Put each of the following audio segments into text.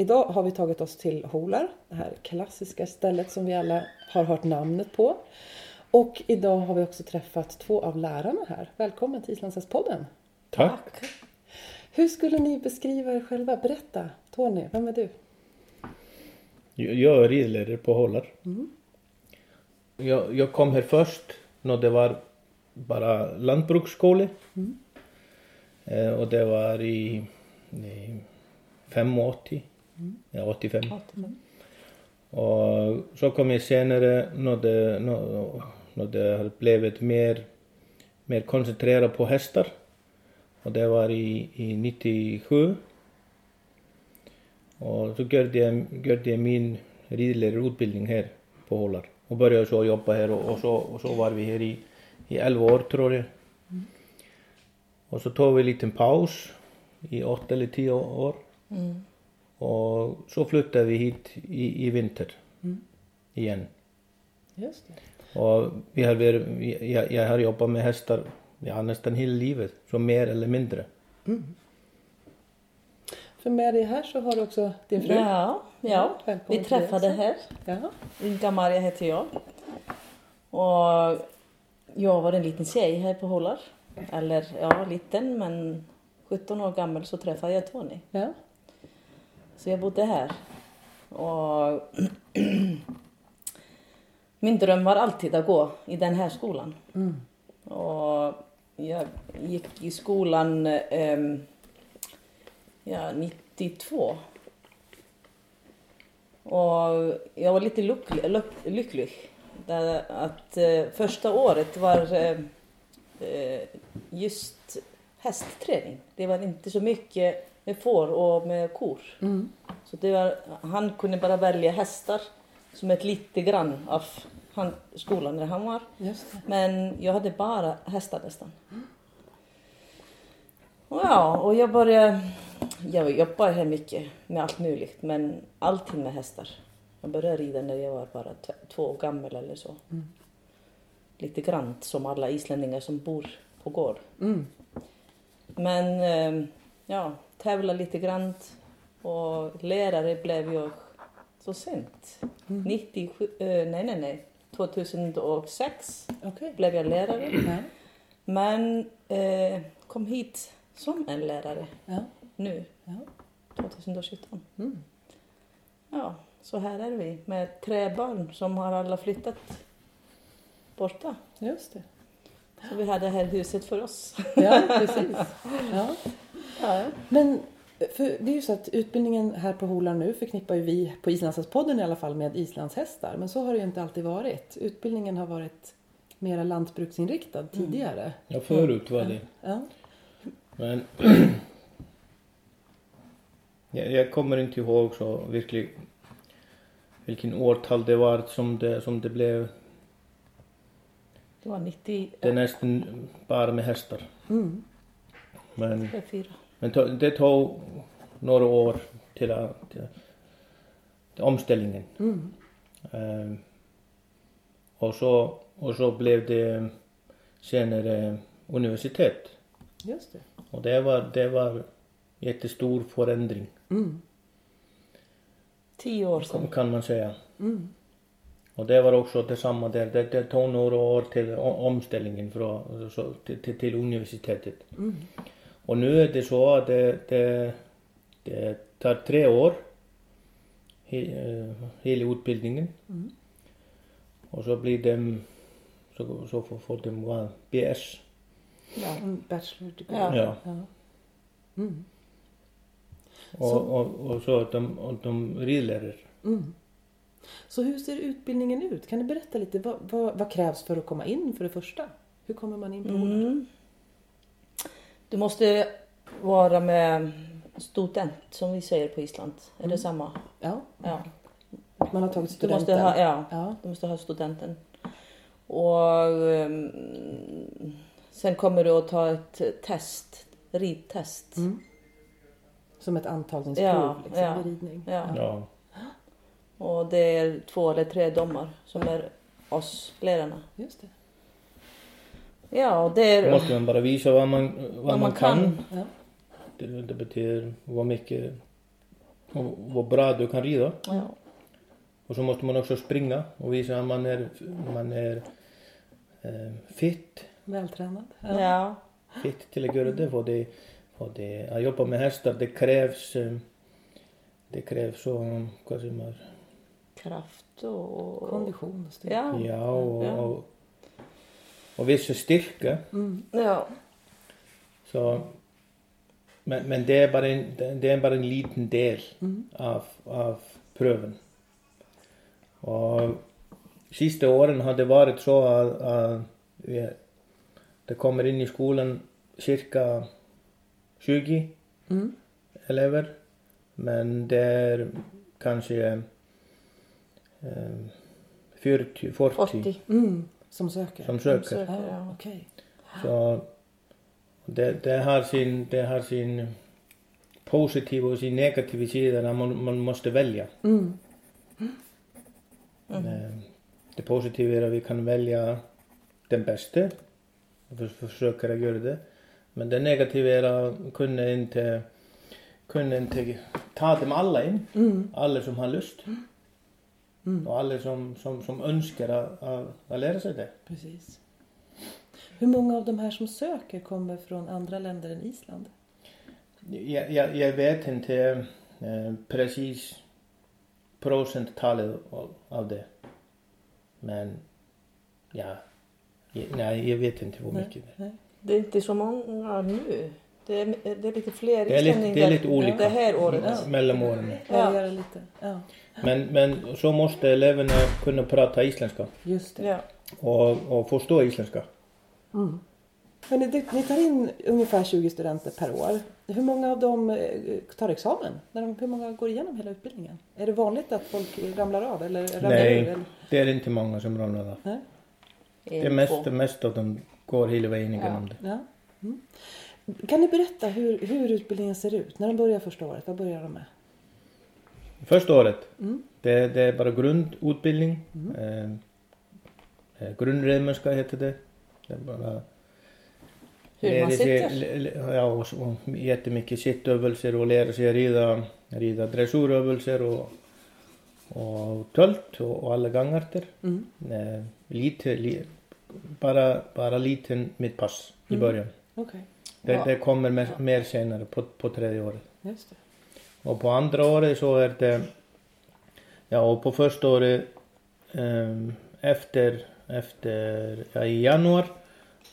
Idag har vi tagit oss till Holar, det här klassiska stället som vi alla har hört namnet på. Och idag har vi också träffat två av lärarna här. Välkommen till Islandshästpodden! Tack! Hur skulle ni beskriva er själva? Berätta! Tony, vem är du? Jag är ridlärare på Hållar. Mm. Jag, jag, kom här först när det var bara lantbruksskola. Mm. Eh, och det var i, i 85, mm. Ja 85. 85. Och så kom jag senare när det, när, det blivit mer, mer koncentrerat på hästar. Och det var i, i 97. Och så gjorde jag, gjorde jag min ridlärarutbildning här på Hålar. Och började så jobba här och, och, så, och så var vi här i, i 11 år tror jag. Mm. Och så tog vi en liten paus i 8 eller 10 år. Mm. Och så flyttade vi hit i, i vinter mm. igen. Just det. Och vi har varit, jag, jag har jobbat med hästar ja, nästan hela livet, så mer eller mindre. Mm. För med dig här så har du också din fru. Ja, ja. vi träffade här. Ja. Inga Maria heter jag. Och jag var en liten tjej här på Hållar. Eller ja, liten men 17 år gammal så träffade jag Tony. Ja. Så jag bodde här. Och min dröm var alltid att gå i den här skolan. Mm. Och jag gick i skolan um, ja, 92. Och jag var lite lycklig. lycklig att uh, första året var uh, just hästträning. Det var inte så mycket med får och med kor. Mm. Så det var, han kunde bara välja hästar som ett lite grann av han, skolan där han var. Men jag hade bara hästar nästan. Mm. Och ja, och jag började, jag jobbade här mycket med allt möjligt men allting med hästar. Jag började rida när jag var bara två år gammal eller så. Mm. Lite grant som alla islänningar som bor på gård. Mm. Men eh, ja, tävla lite grann och lärare blev jag så sent. Mm. 97, äh, nej nej nej, 2006 okay. blev jag lärare. Mm. Men äh, kom hit som en lärare ja. nu, ja. 2017. Mm. Ja, så här är vi med tre barn som har alla flyttat borta. Just det. Så vi hade det här huset för oss. Ja, precis. Ja. Ja. Men för det är ju så att utbildningen här på Holar nu förknippar ju vi på Islandshästpodden i alla fall med islandshästar. Men så har det ju inte alltid varit. Utbildningen har varit mera lantbruksinriktad mm. tidigare. Ja, förut var det. Ja. Men jag kommer inte ihåg så verkligen vilken årtal det var som det, som det blev. Det var 90. Det är nästan bara med hästar. Mm. Men, men det tog några år till, till, till omställningen. Mm. Um, och, så, och så blev det senare universitet. Just det. Och det var, det var jättestor förändring. Mm. Tio år sedan. Kan man säga. Mm. Och det var också detsamma där. Det, det tog några år till omställningen från, så, till, till, till universitetet. Mm. Och nu är det så att det, det, det tar tre år, he, uh, hela utbildningen. Mm. Och så blir det, så, så får, får de vara BS. Ja, bachelor degree. Ja. ja. Mm. Och, så. Och, och, så de, de ridlärare. Mm. Så hur ser utbildningen ut? Kan du berätta lite? Vad, vad, vad, krävs för att komma in för det första? Hur kommer man in på mm. Du måste vara med student som vi säger på Island. Är mm. det samma? Ja. ja. Man har tagit studenten? Du måste ha, ja, ja, du måste ha studenten. Och ehm, sen kommer du att ta ett test, ridtest. Mm. Som ett antagningsprov Ja, liksom, ja. vid ridning. Ja. Ja. Och det är två eller tre domar som är oss lärarna. Just det. Ja, och det Då är... måste man bara visa vad man, vad man kan. Ja. Det, det betyder vad mycket och vad bra du kan rida. Ja. Och så måste man också springa och visa att man är, man är eh, fit, Vältränad. ja. fit till att göra det. För det, för det att jobba med hästar det krävs eh, det krävs så, vad säger man, Kraft och... Kondition och styrka. Ja. ja och, Ja. och, och viss styrka. Mm. Ja. Så, men, men det är bara en, det är bara en liten del Mm. av, av pröven. Och sista åren har det varit så att, att vi, det kommer in i skolan cirka 20 Mm. elever. Men det är kanske eh, 40, 40 40 Mm. Som söker. som som söker. söker. Ja, Ja. okej. Så det, det, har sin, det har sin positiva och sin negativa sida när man, man måste välja. Mm. Eh, Det positiva är att vi kan välja den bästa och för, försöker att göra det. Men det negativa är att kunna inte, kunna inte ta dem alla in. Mm. Alla som har lust. Mm. Och alla som, som, som önskar att, att, lära sig det. Precis. Hur många av de här som söker kommer från andra länder än Island? Jag, jag, jag vet inte eh, precis procenttalet av, av det. Men ja, jag, nej, jag vet inte hur Nej. mycket det är. Nej. Det är inte så många nu. Det är, det är lite fler Det är lite, det är lite olika det här året. Ja. mellan åren. Varierar lite. Ja, Men, men så måste eleverna kunna prata isländska just det. Ja. och, och förstå isländska. Mm. Hörrni, det- ni tar in ungefär 20 studenter per år. Hur många av dem eh, tar examen? När de, hur många går igenom hela utbildningen? Är det vanligt att folk ramlar av eller ramlar Nej. ur? Eller? Det är inte många som ramlar av. Nej. Det mest, mesta av dem går hela vägen igenom det. Ja. Mm. Kan ni berätta hur, hur utbildningen ser ut? När de börjar första året, vad börjar de med? Första året, Mm. det, det är bara grundutbildning. Eh, eh, grundrämmerska heter det. Det är bara Hur man sig- sitter. l- Ja, och, och jättemycket sittövelse och lära sig rida, rida dressurövelse och, och tölt och, och alla gångarter. Mm. Eh, lite, li, bara, bara liten mittpass i Mm. början. Okej, Det, Ja. det kommer mer, mer senare på, på tredje året. just det. Och på andra året så är det, ja och på första året ehm, efter, efter, ja i januari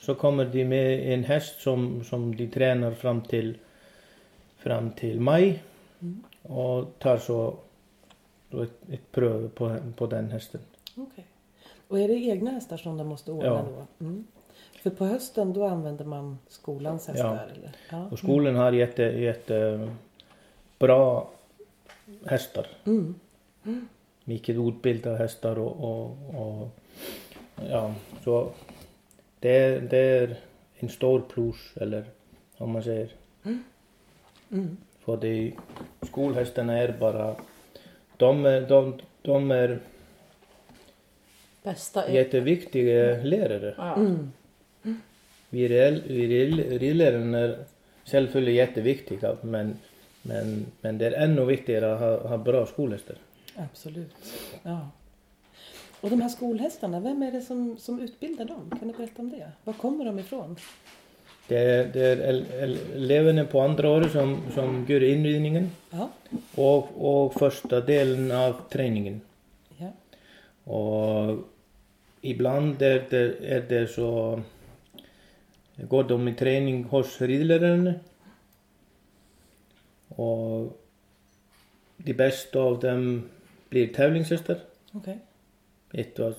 så kommer de med en häst som, som de tränar fram till, fram till maj Mm. och tar så ett, ett pröv på, på den hästen. Okej. Och är det egna hästar som de måste ordna Ja. då? Mm. För på hösten då använder man skolans hästar? Eller? Ja. Och skolan har jätte, jätte bra hästar. Mm. mycket utbildade hästar och, och, och ja, så det, är- det är en stor plus eller om man säger. Mm. För det, skolhästarna är bara, de, är- de, de är Bästa är... jätteviktiga lärare. Ja. Mm. Vi rid- vi rid- ridlärarna är självfallet jätteviktiga men, men, men det är ännu viktigare att ha, ha bra skolhästar. Absolut. Ja. Och de här skolhästarna, vem är det som, som utbildar dem? Kan du berätta om det? Var kommer de ifrån? Det det är el- el- eleverna på andra året som, som gör inridningen Ja. och, och första delen av träningen. ja. Och ibland är det, är det så Jeg går da um min trening hos ridelærerne. Og de beste av dem blir tävlingshästar. Okay. Ett och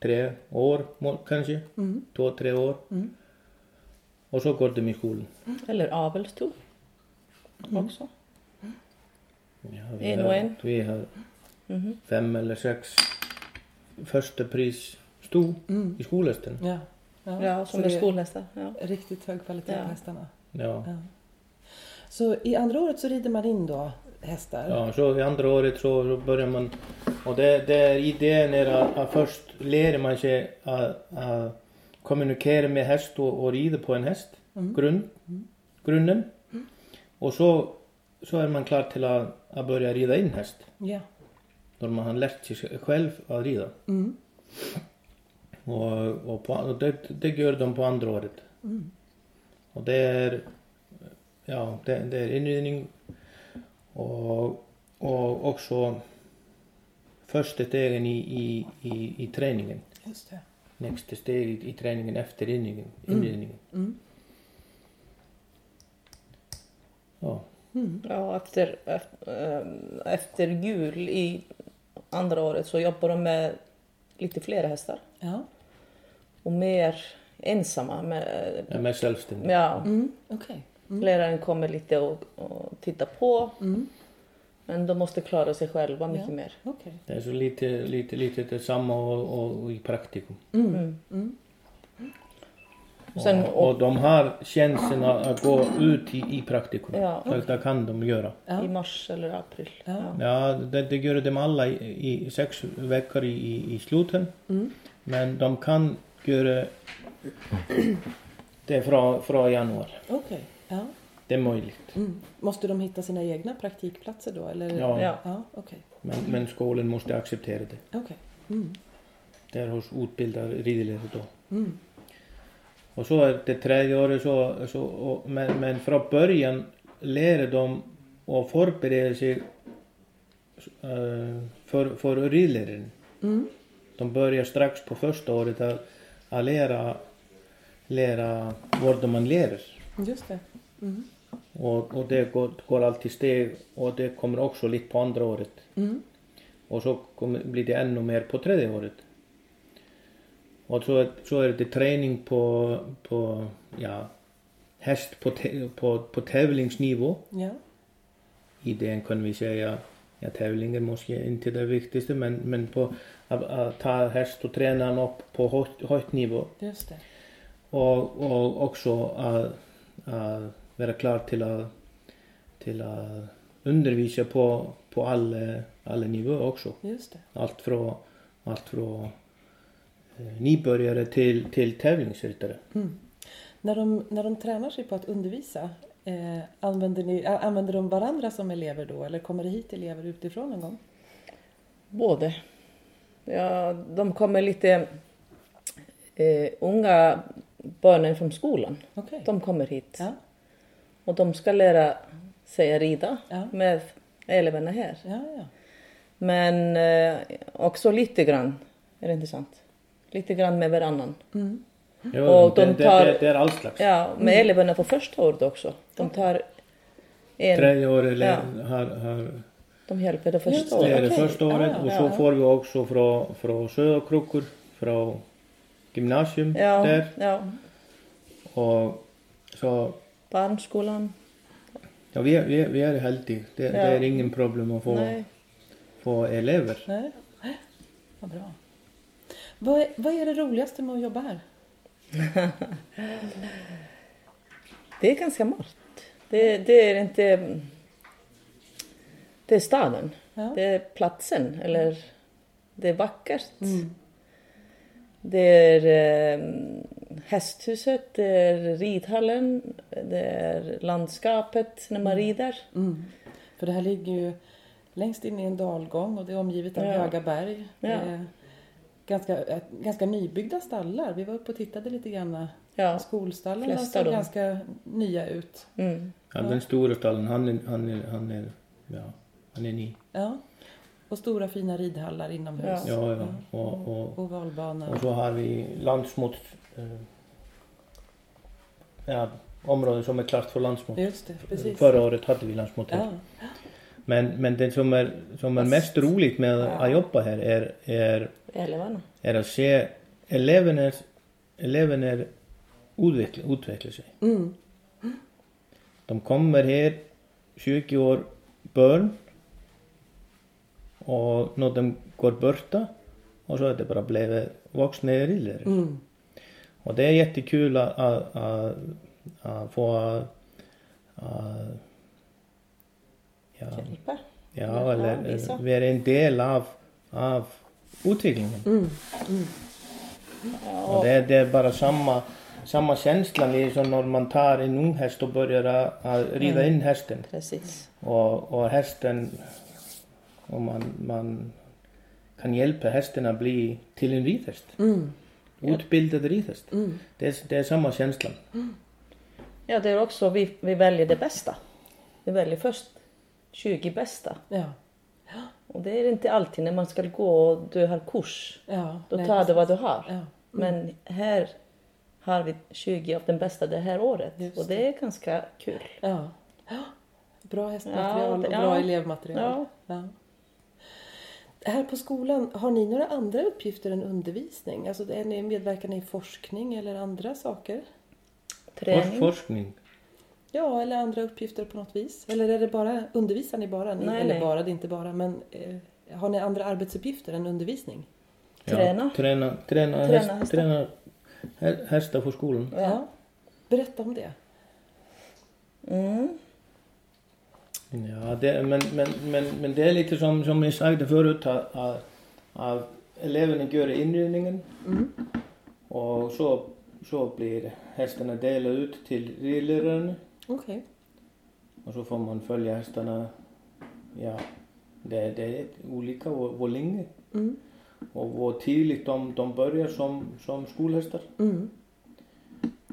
tre år kanske. Mm. Två, tre år. Mm. Og svo går de um í skólinn. Eller avelstú mhm. också. Ja, vi en og en. Vi har mm -hmm. fem eller sex första pris stú mm. í skólastunum. Ja. Ja, som det skolhästar. Ja. Riktigt hög kvalitet Ja. på hästarna. Ja. Ja. Så i andra året så rider man in då hästar? Ja, så i andra året så, börjar man och det, det är idén är att, att först lär man sig att, att kommunicera med häst och, och rida på en häst, grund, grunden. Och så, så är man klar till att, att börja rida in häst. Ja. När man har lärt sig själv att rida. Mm. Och, och, på, och det, det gör de på andra året. Och det är, ja, det, det är inridning och, och också första stegen i, i, i, i träningen. Just det. Nästa steg i, i träningen efter inridningen. inridningen. Mm. Ja. Ja, efter, efter, efter jul i andra året så jobbar de med lite fler hästar Ja. och mer ensamma. Med, är mer självständig. ja, Mm. Okej. Läraren kommer lite och, och tittar på Mm. men de måste klara sig själva mycket Ja. mer. Okej. Det är så lite, lite, lite detsamma och, och, och i praktikum. Mm. Mm. Och sen, och, och de har chansen att, gå ut i, i praktikum. Ja. Så det kan de göra. Ja. I mars eller april. Ja. Ja, det, det gör de alla i, i sex veckor i, i, i slutet. Mm. Men de kan göra det från, från januari. Okej. Ja. Det är möjligt. Mm. Måste de hitta sina egna praktikplatser då? Eller? Ja. Ja. Ja, okej. Men, men skolan måste acceptera det. Okej. Mm. Det är hos utbildade ridlärare då. Mm. Och så är det tredje året så, så och, men, men från början lär de och förbereda sig eh, för, för ridläraren. Mm. De börjar strax på första året att, att lära, lära vad man lär. Just det. Mm. Och, och det går, går alltid steg och det kommer också lite på andra året. Mm. Och så kommer, blir det ännu mer på tredje året. Och så, så är det träning på, på ja, häst på, tä- på, på tävlingsnivå. Ja. Idén kan vi säga, ja tävlingen måste inte det viktigaste men, men på att, att ta häst och träna upp på högt, högt nivå. Just det. Och, och också att, att vara klar till att, till att undervisa på, på alla, alla nivåer också. Just det. Allt från, allt från eh, nybörjare till, till tävlingsryttare. Mm. När, de, när de tränar sig på att undervisa, eh, använder, ni, använder de varandra som elever då? Eller kommer det hit elever utifrån någon gång? Både. Ja, de kommer lite eh, unga barnen från skolan. Okej. De kommer hit. Ja. Och de ska lära sig rida Ja. med eleverna här. Ja. Men eh, också lite grann, är det inte sant? Lite grann med varannan. Mm. Ja, Och de det, tar- det, det är all slags. Ja, med eleverna på första året också. De tar en, Tredje året lä- Ja. har, har de hjälper det första det. det är året. det okej. första året Ja, och så ja. får vi också från, från Söderkrokor, från gymnasium Ja, där. ja, Och så, barnskolan. ja vi är, vi är, vi är heltid. Det, det är ingen problem att få, Nej. få elever. Nej. Vad bra. Vad är, vad är det roligaste med att jobba här? Det är ganska mörkt. Det, det är inte... Det är staden. Ja. Det är platsen. Eller det är vackert. Mm. Det är eh, hästhuset, det är ridhallen, det är landskapet när man rider. Mm. För det här ligger ju längst in i en dalgång och det är omgivet av Ja. höga berg. Det Ja. är ganska, eh, ganska nybyggda stallar. Vi var uppe och tittade lite grann. Ja. Skolstallarna såg ganska nya ut. Mm. Ja, den stora stallen, han är, han är, han är, ja, han är ny. Ja. Och stora fina ridhallar inomhus. Ja, ja. Och, och, Ovalbana. och så har vi landsmot, eh, ja, områden som är klart för landsmot. Just det, precis. Förra året hade vi landsmot här. Ja. Men, men det som är, som är mest roligt med att jobba här är, är, är att se eleverna, eleverna utveckla, utveckla sig. Mm. De kommer här 20 år barn och när de går borta och så är det bara blivit vuxna rider. Mm. Och det är jättekul att, att, att, att få att, ja, Hjälpa. ja, Ja, eller visa. vara en del av, av utvecklingen. Mm. Mm. Och det, det är bara samma, samma känsla liksom när man tar en ung häst och börjar att, att rida in hästen. precis. Och, och hästen, och man, man kan hjälpa hästen att bli till en ridhäst. Mm. Utbildad ridhäst. Mm. Det, är, det är samma känsla. Ja, det är också vi, vi väljer det bästa. Vi väljer först 20 bästa. Ja. Och det är inte alltid när man ska gå och du har kurs. Ja. Då nej, tar du vad du har. Ja. Men här har vi 20 av den bästa det här året. Just och det är ganska kul. Ja. Bra hästmaterial Ja, och bra ja. elevmaterial. Ja. Ja. Här på skolan, har ni några andra uppgifter än undervisning? Alltså är ni medverkar ni i forskning eller andra saker? Träning. forskning. Ja, eller andra uppgifter på något vis? Eller är det bara, undervisar ni bara? Ni, Nej, eller nej. bara, det är inte bara, men eh, har ni andra arbetsuppgifter än undervisning? Träna. Träna, träna, Träna häst, hästar. träna hä- hästar för skolan. Ja. Berätta om det. Mm. Ja, det, men, men, men, men det är lite som, som jag sagde förut att, att, att eleverna gör inredningen Mm. och så, så blir hästarna delade ut till ridläraren Okej. och så får man följa hästarna. Ja, det, det är olika och, och länge Mm. och hur tidigt de, de börjar som, som skolhästar. Mm.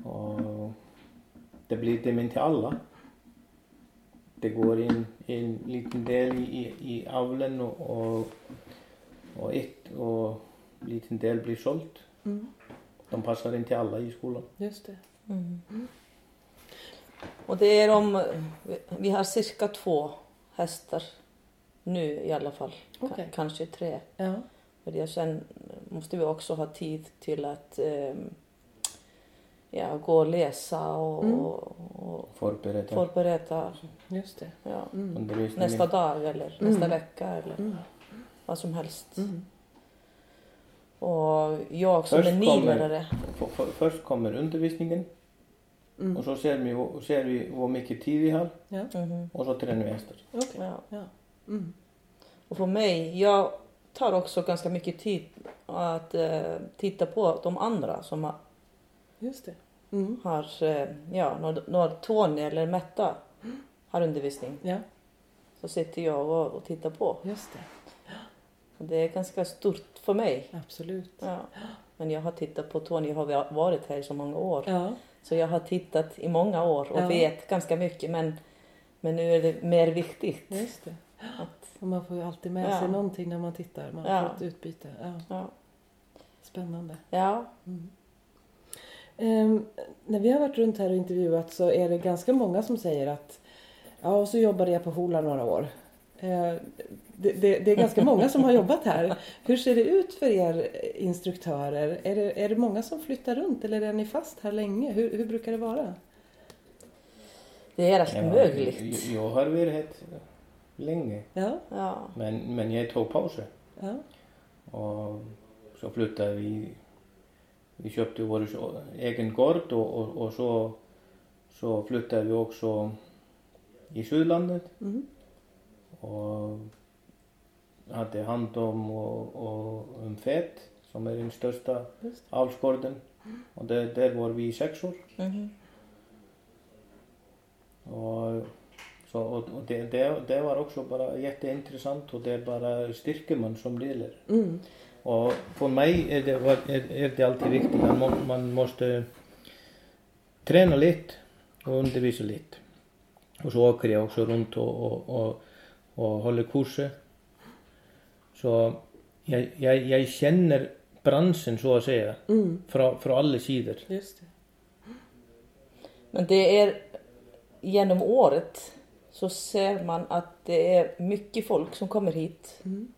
Och det blir det men till alla. Det går in en liten del i, i avlen och, och, och ett och en liten del blir sålt. Mm. De passar inte till alla i skolan. Just det. Mm. Och det är om, vi har cirka två hästar nu i alla fall. Ka- Okej. Kanske tre. Ja. För sen måste vi också ha tid till att ehm, ja, gå och läsa och, Mm. och, och Förbereda förbereda Just det. ja, Mm. nästa dag eller Mm. nästa vecka eller Mm. vad som helst. Mm. Och jag som Först är kommer- nylärare. Först kommer undervisningen Mm. och så ser vi, hur- ser vi hur mycket tid vi har Ja. Mhm. och så tränar vi hästar. Okej. Ja. Ja. Mm. Och för mig, jag tar också ganska mycket tid att eh, titta på de andra som har, Just det. Mm. har eh, ja, när, när Tony eller Metta har undervisning Ja, så sitter jag och, och tittar på. just det. Och det är ganska stort för mig. Absolut. Ja. Men jag har tittat på Tony, jag har varit här i så många år. Ja. Så jag har tittat i många år och Ja. vet ganska mycket men, men nu är det mer viktigt. Just det. Att, Och man får ju alltid med Ja. sig någonting när man tittar. Man Ja. får ett utbyte. Ja. Spännande. ja. Ehm, när vi har varit runt här och intervjuat så är det ganska många som säger att ja, och så jobbade jag på Hola några år. Eh, det, det, det är ganska många som har jobbat här. Hur ser det ut för er instruktörer? Är det, är det många som flyttar runt eller är ni fast här länge? Hur, hur brukar det vara? Det är rätt möjligt. Jag, jag har varit här länge Ja, Ja. men, men jag tog pauser. ja, Och så flyttade vi. Vi köpte vår egen gård och, och, och så, så flyttade vi också i Sydlandet mm, og hætti handóm og, og um fett sem er einn största afskorðin og der, der voru við í sexur mm -hmm. og, so, og, og det, det var også bara jätteintressant og det er bara styrkemann som liðler mm. og for mig er det, er, er det alltid viktigt að man, man måste trena litt og undervisa litt og svo okkur ég også rundt og och, håller kurser. Så jag, jag, jag känner branschen så att säga mm, från, från alla sidor. just det. Men det är genom året så ser man att det är mycket folk som kommer hit Mm,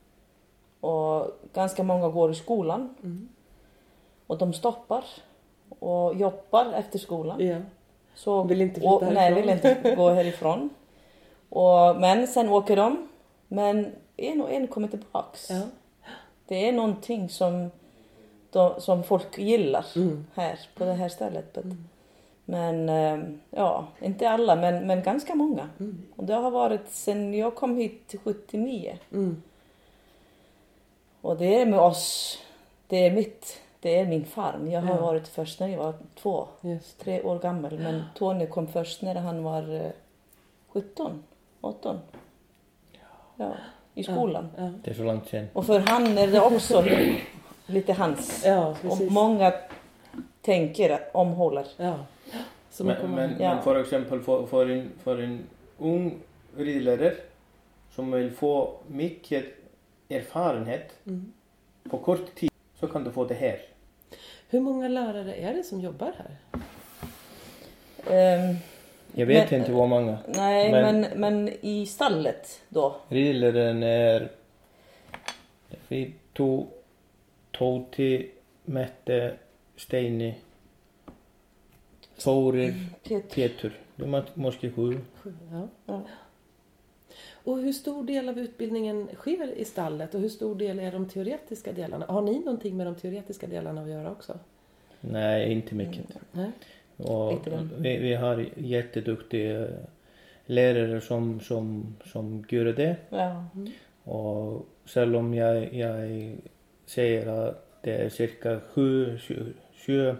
och ganska många går i skolan mm, och de stoppar och jobbar efter skolan. ja, Så, Vill inte flytta och, Nej, härifrån. vill inte gå härifrån. Och, men sen åker de. Men en och en kommer tillbaks. ja, Det är någonting som då, som folk gillar Mm. här på det här stället. Men eh, ja, inte alla men, men ganska många. Mm. Och det har varit sen jag kom hit 79. Mm. Och det är med oss, det är mitt, det är min farm. Jag har Ja. varit först när jag var två, tre år gammal. Men Tony kom först när han var eh, 17, 18. Ja, i skolan. Ja. Det är så långt sedan. Och för han är det också lite hans. Ja, Och många tänker omhåller. Ja. Så Men, kommer... men, Ja. men för exempel för, för, en, för en ung ridlärare som vill få mycket erfarenhet Mm. på kort tid så kan du få det här. Hur många lärare är det som jobbar här? Ehm, Jag vet Men- inte hur många. nej, Men- men, men i stallet då? Ridläraren är vi tog Tóti, Mette, Steini, Þórir, Peter. Petur. De är måske sju. Sju, ja. Ja. Och hur stor del av utbildningen sker i stallet och hur stor del är de teoretiska delarna? Har ni någonting med de teoretiska delarna att göra också? Nej, inte mycket. Nej? Och vi, vi har jätteduktiga lärare som, som, som gör det. Ja. Och selv om jag, jag säger att det är cirka sju, sju, sju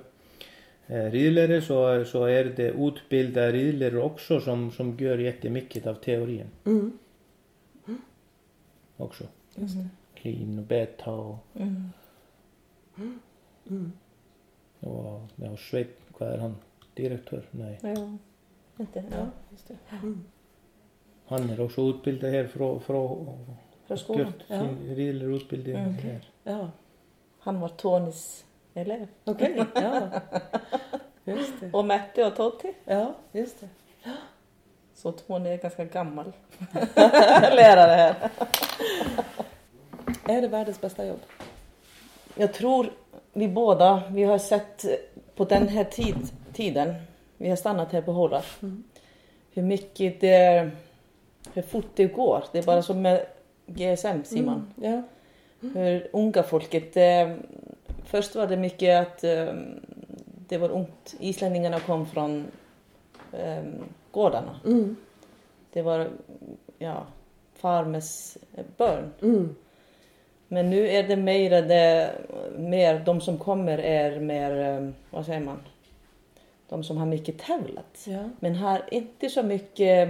ridlärare så, så är det utbildade ridlärare också som, som gör jättemycket av teorin Mm. också. Just det. Clean och beta och, Mm. Mm. och ja, Sveit, vad är han? Direktör? Nej. Ja. Inte, ja. Just det. Mm. Han är också utbildad här från, från Från skolan. gjort Ja. sin ridlärarutbildning Mm. här. Ja, Han var Tonys elev. okej. Ja. Just det. Och Mette och Totti. Ja, just det. Så Tony är ganska gammal lärare här. Är det världens bästa jobb? Jag tror vi båda, vi har sett på den här tid, tiden, vi har stannat här på Hålar, Mm. hur mycket det, hur fort det går. Det är bara som med GSM Simon. Mm. Ja. Hur unga folket, eh, först var det mycket att eh, det var ungt. Islänningarna kom från eh, gårdarna. Mm. Det var ja, farmers barn. Mm. Men nu är det mer, det, mer de som kommer är mer, eh, vad säger man, de som har mycket tävlat. Ja. Men har inte så mycket,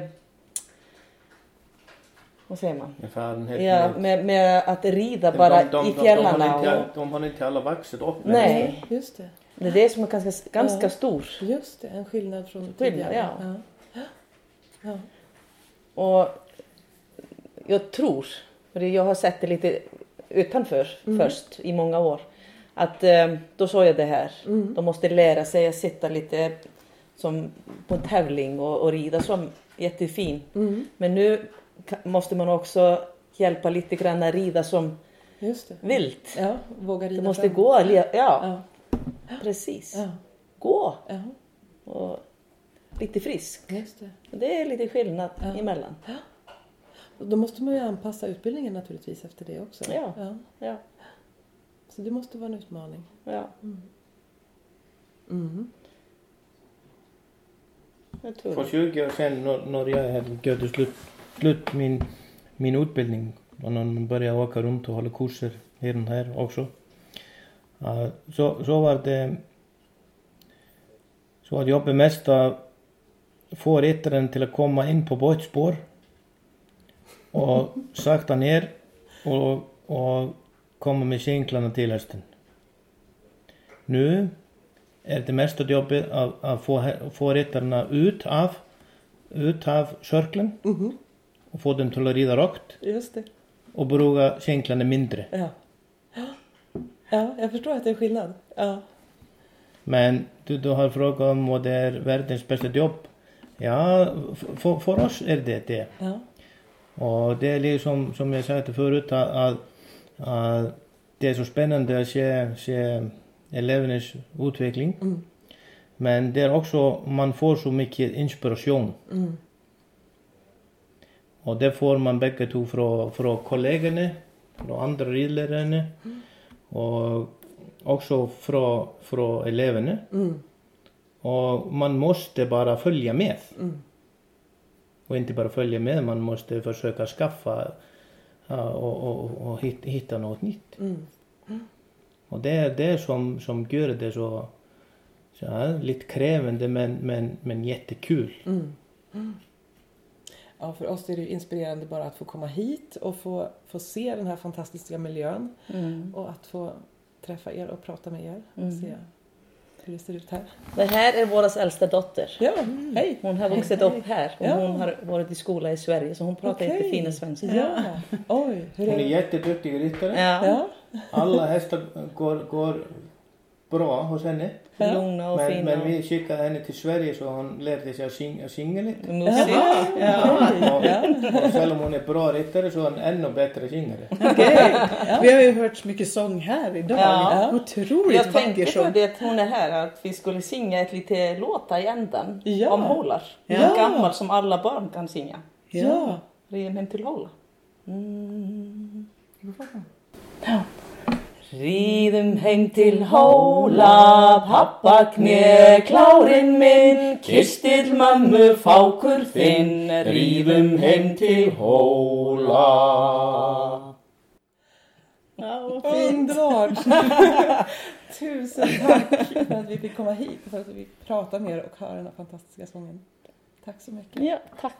vad säger man, Erfarenhet ja, med- med, att rida bara de, de, i de, fjällarna. De, har inte, och, de har inte alla vuxit upp med Nej. Just det. det är det som är ganska, ganska Ja. stor. Just det, en skillnad från tidigare. ja. Ja. Ja. Och jag tror, för jag har sett det lite utanför Mm. först i många år, att eh, då sa jag det här. Mm. De måste lära sig att sitta lite som på en tävling och, och rida som jättefin. Mm. Men nu måste man också hjälpa lite grann att rida som vilt. Ja, våga rida Det måste fram. gå, ja, Ja. precis. Ja. Gå ja, och lite frisk. just det. Det är lite skillnad Ja. emellan. Och Då måste man ju anpassa utbildningen naturligtvis efter det också. Ja. ja. Ja, Så det måste vara en utmaning. ja. Mm. tror För det. 20 år sedan när, när jag hade gått slut, slut min, min utbildning och när man började åka runt och hålla kurser här och här också. Så, så var det så var jobbet mest att få ryttaren till att komma in på båtspår och sakta ner och, och koma með singlana til höstin. Nú er þetta mesta djópið að, að få, få réttarna út af, af sörglan uh mhm. -huh. og få þeim til að ríða rokt og brúga singlana mindri. Já, Já ég förstår að þetta er skillnad. Já. Men du, du har frågat om vad det är världens bästa jobb. Ja, för, för oss är det det. Ja. Och det är liksom som jag sa förut att að det er svo spennandi að sé, sé elevenes utvikling mm. men det er også man får svo mikið inspirasjón mm. og det får man begge to frá, frá kollegene frá andra ríðlærerne mm. og også frá, frá elevene og man måste bara följa með og inte bara följa með man måste försöka skaffa och, och, och hit- hitta något nytt. Mm. Och det är det som, som gör det så, så här, lite krävande men, men, men jättekul. Mm. Ja, för oss är det ju inspirerande bara att få komma hit och få, få se den här fantastiska miljön Mm. och att få träffa er och prata med er och Mm. se hur det ser ut här. Det här är vår äldsta dotter. Ja, hej! Hon har vuxit Hej, upp här och Ja. hon har varit i skola i Sverige så hon pratar Okej. jättefina svenska. Ja, oj, hur Hon är är det? jätteduktig ryttare. Ja. Ja, Alla hästar går, går bra hos henne. Ja. Lugna och Men, fina. men vi skickade henne till Sverige så hon lärde sig att sjunga, sjunga lite. Musik. ja. Och, och själv om hon är bra ryttare så är hon ännu bättre sjungare. Okej. Vi har ju hört mycket sång här idag. Ja. Otroligt Jag tänkte på det att hon är här att vi skulle sjunga ett lite låtar i änden Ja. om Hålar. Ja. En gammal som alla barn kan sjunga. Ja. Rim hem till Håla. Mm. Ridum hem till Hóla, pappa knä klárin minn, kistil mömmu fákur þinn, rífum heim til Hóla. Ja. Underbart! Tusen tack för att vi fick komma hit och för att vi fick prata med er och höra den här fantastiska sången. Tack så mycket. Ja, tack.